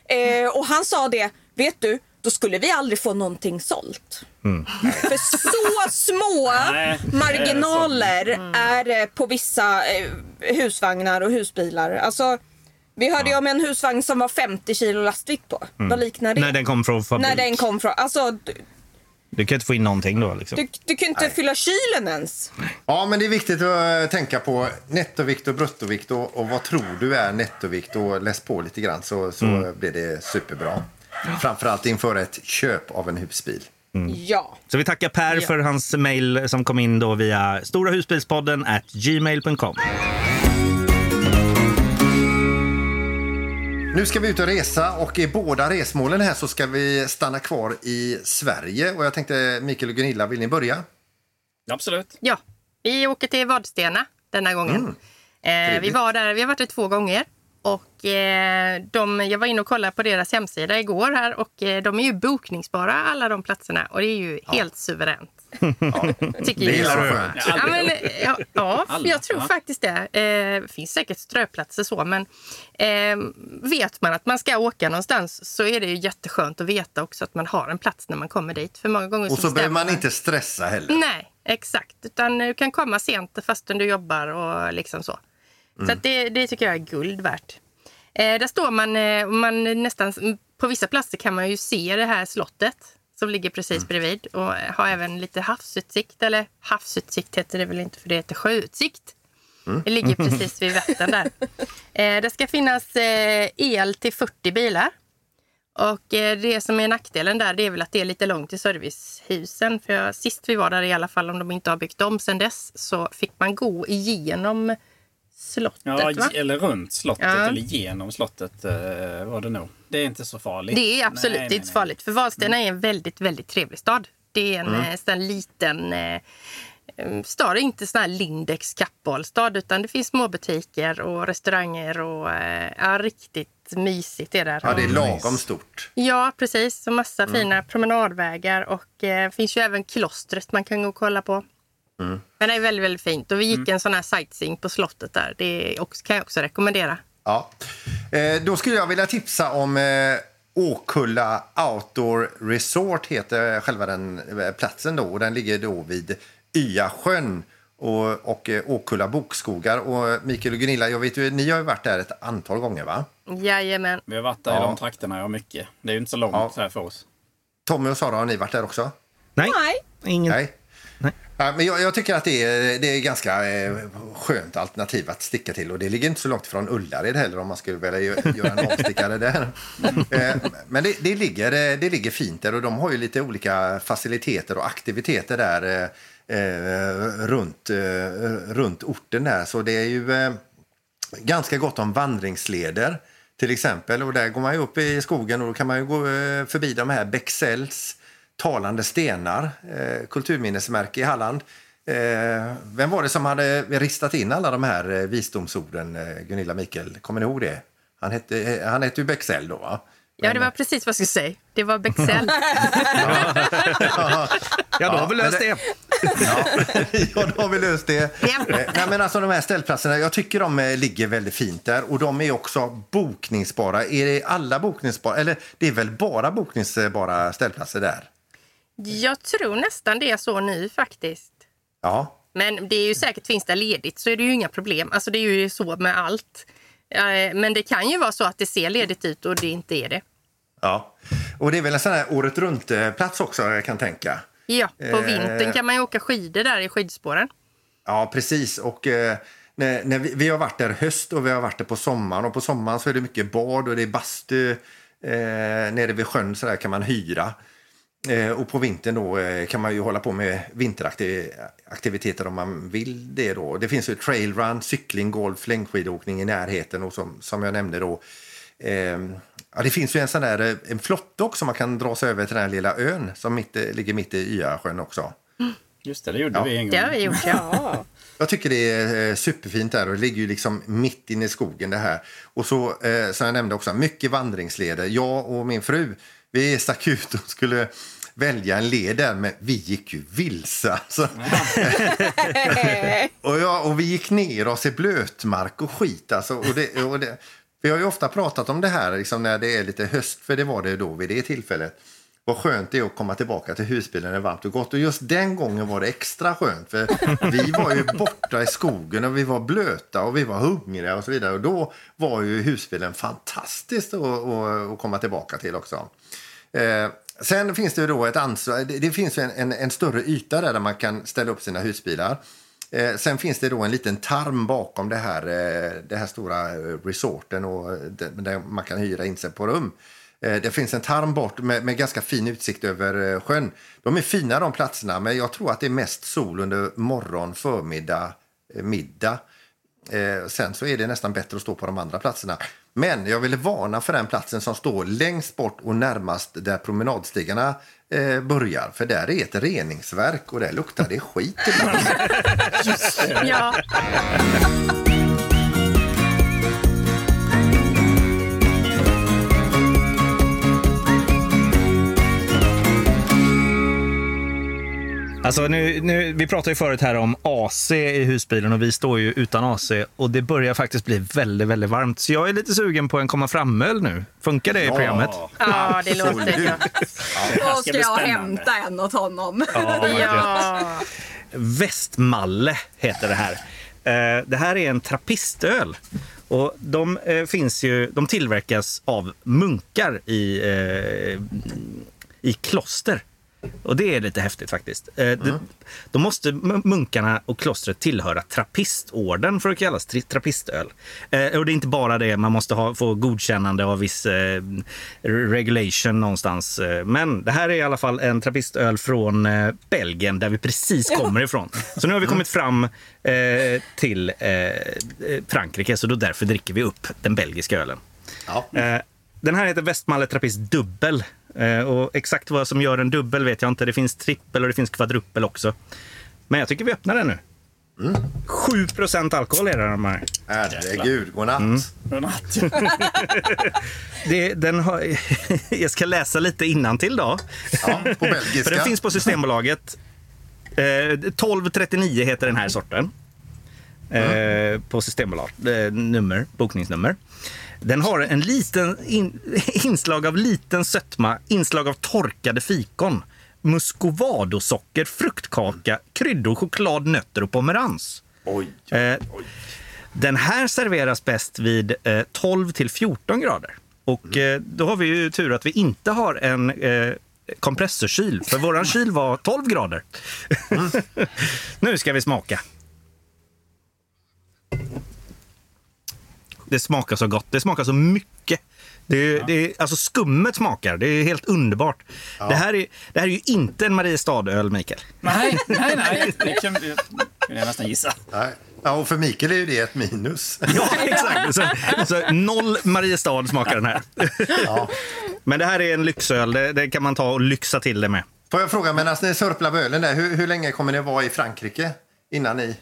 Eh, och han sa det, vet du, då skulle vi aldrig få någonting sålt. För så små Nej, det är marginaler är det på vissa eh, husvagnar och husbilar. Alltså, vi hörde ju om en husvagn som var 50 kilo lastvikt på. Vad liknar det? När den kom från fabrik. När den kom från. Alltså, du, Du kan inte få in någonting då. Liksom. du, du kan inte fylla kylen ens. Ja, men det är viktigt att eh, tänka på nettovikt och bruttovikt och, och vad tror du är nettovikt och läs på lite grann så, så blir det superbra. Framförallt inför ett köp av en husbil. Ja. Så vi tackar Per för hans mejl som kom in då via storahusbilspodden at gmail.com. Nu ska vi ut och resa och i båda resmålen här så ska vi stanna kvar i Sverige. Och jag tänkte Mikael och Gunilla, vill ni börja? Absolut. Ja, vi åker till Vadstena denna gången. Mm. eh, vi, var där, vi har varit där två gånger. Och, eh, de, jag var inne och kollade på deras hemsida igår här och eh, de är ju bokningsbara alla de platserna och det är ju helt suveränt. Tycker Det är jag. skönt. Ja, Ja, men, ja, ja Alla, jag tror ja. faktiskt det. Eh, Det finns säkert ströplatser så, men eh, vet man att man ska åka någonstans så är det ju jätteskönt att veta också att man har en plats när man kommer dit. För många gånger Och så behöver man inte stressa heller. Nej, exakt. Utan du kan komma sent fastän du jobbar och liksom så. Så att det, det tycker jag är guld värt. Eh, där står man, eh, man nästan, på vissa platser kan man ju se det här slottet som ligger precis bredvid och har även lite havsutsikt. Eller havsutsikt heter det väl inte för det heter sjöutsikt. Det ligger precis vid Vättern där. Eh, det ska finnas eh, el till 40 bilar. Och eh, det som är nackdelen där det är väl att det är lite långt till servicehusen. För jag, sist vi var där i alla fall, om de inte har byggt om sen dess, så fick man gå igenom slottet. Ja, va? eller runt slottet Ja. eller genom slottet eh, var det nog. Det är inte så farligt. Det är absolut Nej, nej, inte så nej. farligt. För Vadstena är en väldigt, väldigt trevlig stad. Det är en mm. sån liten eh, eh, stad, inte sån här Lindex kappbollstad utan det finns små butiker och restauranger och eh, ja, riktigt mysigt är det. Ja, det är lagom stort. Ja, precis. Och massa fina promenadvägar och eh, finns ju även klostret man kan gå och kolla på. Men det är väldigt, väldigt fint. Och vi gick en sån här sightseeing på slottet där. Det också, kan jag också rekommendera. Ja. Eh, då skulle jag vilja tipsa om eh, Åkulla Outdoor Resort heter själva den eh, platsen då. Och den ligger då vid Yasjön och, och eh, Åkulla bokskogar. Och Mikael och Gunilla, jag vet ju, ni har ju varit där ett antal gånger va? Jajamän. Vi har varit där Ja. i de trakterna, ja mycket. Det är ju inte så långt Ja. här för oss. Tommy och Sara, har ni varit där också? Nej, Nej. ingen. Nej. Nej. Men jag, jag tycker att det är, det är ganska eh, skönt alternativ att sticka till. Och Det ligger inte så långt från Ullared heller om man skulle vilja gö- göra en avstickare där. Eh, men det, det, ligger, eh, det ligger fint där och de har ju lite olika faciliteter och aktiviteter där eh, runt, runt orten. där. Så det är ju ganska gott om vandringsleder till exempel. Och där går man upp i skogen och då kan man ju gå förbi de här Bexells talande stenar, eh, kulturminnesmärke i Halland. Eh, vem var det som hade ristat in alla de här eh, visdomsorden, eh, Gunilla Mikael? Kommer ni ihåg det? Han hette, eh, han hette ju Bexell då, va? Ja, det var precis vad jag skulle säga. Det var Bexell. Ja, då har vi löst det-. Ja, då har vi löst det. Nej, men alltså, de här ställplatserna, jag tycker de ligger väldigt fint där och de är också bokningsbara. Är det alla bokningsbara? Eller det är väl bara bokningsbara ställplatser där? Jag tror nästan det är så nu faktiskt. Ja, Men det är ju säkert, finns det ledigt så är det ju inga problem. Alltså det är ju så med allt. Eh, Men det kan ju vara så att det ser ledigt ut och det inte är det. ja. Och det är väl en sån här året runt-plats också, jag kan tänka. Ja, på Eh. vintern kan man ju åka skidor där i skidspåren. Ja, precis. Och eh, när, när vi, vi har varit där höst och vi har varit där på sommaren. Och på sommaren så är det mycket bad och det är bastu. Eh, nere vid sjön så där kan man hyra. Eh, och på vintern då eh, kan man ju hålla på med vinteraktiviteter om man vill det då. Det finns ju trailrun, cykling, golf, längdskidåkning i närheten och som, som jag nämnde då eh, ja, det finns ju en sån där eh, en flotte också man kan dra sig över till den här lilla ön som mitt, ligger mitt i Yarsjön också. Just det, det gjorde Ja. vi en gång. Det har vi gjort, ja. Jag tycker det är superfint där och det ligger ju liksom mitt inne i skogen det här. Och så, eh, som jag nämnde också, mycket vandringsleder. Jag och min fru, vi stack ut och skulle välja en led där, men vi gick ju vilse. Alltså. och, ja, och vi gick ner oss i blötmark och skit. Alltså, och det, och det, vi har ju ofta pratat om det här liksom när det är lite höst, för det var det då vid det tillfället. Vad skönt det är att komma tillbaka till husbilen när det är varmt och gott. Och just den gången var det extra skönt. För vi var ju borta i skogen och vi var blöta och vi var hungriga och så vidare. Och då var ju husbilen fantastiskt att, att, komma tillbaka till också. Eh, sen finns det ju då ett ansvar. Det, det finns en, en, en större yta där, där man kan ställa upp sina husbilar. Eh, sen finns det då en liten tarm bakom det här, eh, det här stora eh, resorten och eh, där, där man kan hyra in sig på rum. Eh, Det finns en tarm bort med, med ganska fin utsikt över eh, sjön. De är fina de platserna, men jag tror att det är mest sol under morgon, förmiddag, eh, middag. Eh, sen så är det nästan bättre att stå på de andra platserna. Men jag ville varna för den platsen som står längst bort och närmast där promenadstigarna eh, börjar. För där är ett reningsverk och där luktar det skit ibland. ja. Alltså nu, nu, vi pratade ju förut här om AC i husbilen och vi står ju utan AC och det börjar faktiskt bli väldigt, väldigt varmt. Så jag är lite sugen på en komma fram-öl nu. Funkar det i programmet? ja, det låter gott. Då ska jag hämta en åt honom. Ja. Västmalle heter det här. Eh, Det här är en trappistöl. Och de, eh, finns ju, de tillverkas av munkar i, eh, i kloster. Och det är lite häftigt faktiskt. Eh, det- Då måste munkarna och klostret tillhöra trappistorden för att kallas trappistöl. Eh, Och det är inte bara det, man måste ha, få godkännande av viss eh, regulation någonstans. Eh, Men det här är i alla fall en trappistöl från Belgien där vi precis kommer ifrån. Så nu har vi kommit fram till Frankrike, så då därför dricker vi upp den belgiska ölen. Ja. Den här heter Westmalle Trappist Dubbel. Eh, Och exakt vad som gör en dubbel vet jag inte. Det finns trippel och det finns kvadruppel också. Men jag tycker vi öppnar den nu. 7% alkohol är det de här. Herregud, godnatt. Godnatt. Det, den har, jag ska läsa lite innantill då. Ja, på belgiska. För den finns på Systembolaget. Eh, 1239 heter den här sorten. Eh, på Systembolaget. Eh, nummer, bokningsnummer. Den har en liten in, inslag av liten sötma, inslag av torkade fikon, muscovadosocker, fruktkaka, kryddor, choklad, nötter och pomerans. Oj. Eh, den här serveras bäst vid eh, 12 till 14 grader. Och eh, då har vi ju tur att vi inte har en eh, kompressorkyl, för våran kyl var 12 grader. nu ska vi smaka. Det smakar så gott. Det smakar så mycket. Det är, det är, alltså skummet smakar. Det är helt underbart. Det, här är, det här är ju inte en Mariestadöl, Mikael. nej, nej, nej. Det kan jag nästan gissa. Nej. Ja, och för Mikael är ju det ett minus. Ja, exakt. Så, så noll Mariestad smakar den här. Ja. Men det här är en lyxöl. Det, det kan man ta och lyxa till det med. Får jag fråga, medan ni sörplar ölen där, hur, hur länge kommer ni vara i Frankrike innan ni...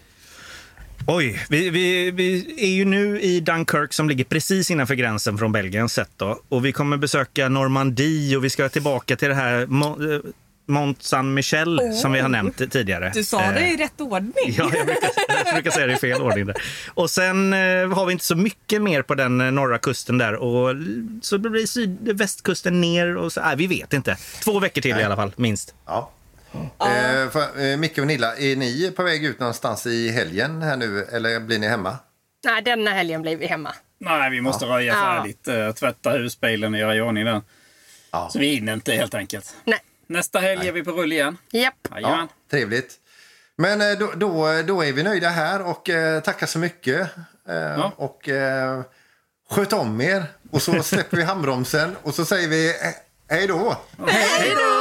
Oj, vi, vi, vi är ju nu i Dunkirk som ligger precis innanför gränsen från Belgien sett då. Och vi kommer besöka Normandie och vi ska tillbaka till det här Mo- eh, Mont Saint-Michel som vi har nämnt tidigare. Du sa det Eh, i rätt ordning. Ja, jag brukar, jag brukar säga det i fel ordning. Där. Och sen eh, har vi inte så mycket mer på den eh, norra kusten där. Och, så det blir syd, västkusten ner och så. Nej, vi vet inte. Två veckor till i alla fall, minst. Ja. Eh, för, eh, Micke och Nilla, är ni på väg ut någonstans i helgen här nu eller blir ni hemma? Nej, denna helgen blir vi hemma. Nej, vi måste röja Ja. färdigt, eh, tvätta husbilen och göra i ordning den. Ja. Så vi hinner inte helt enkelt. Nej. Nästa helg är vi på rull igen. Japp. Jajamän. Ja, trevligt. Men eh, då, då, då är vi nöjda här och eh, tackar så mycket. Eh, Och eh, sköt om er Och så släpper vi handbromsen och så säger vi eh, hej då. Hej då!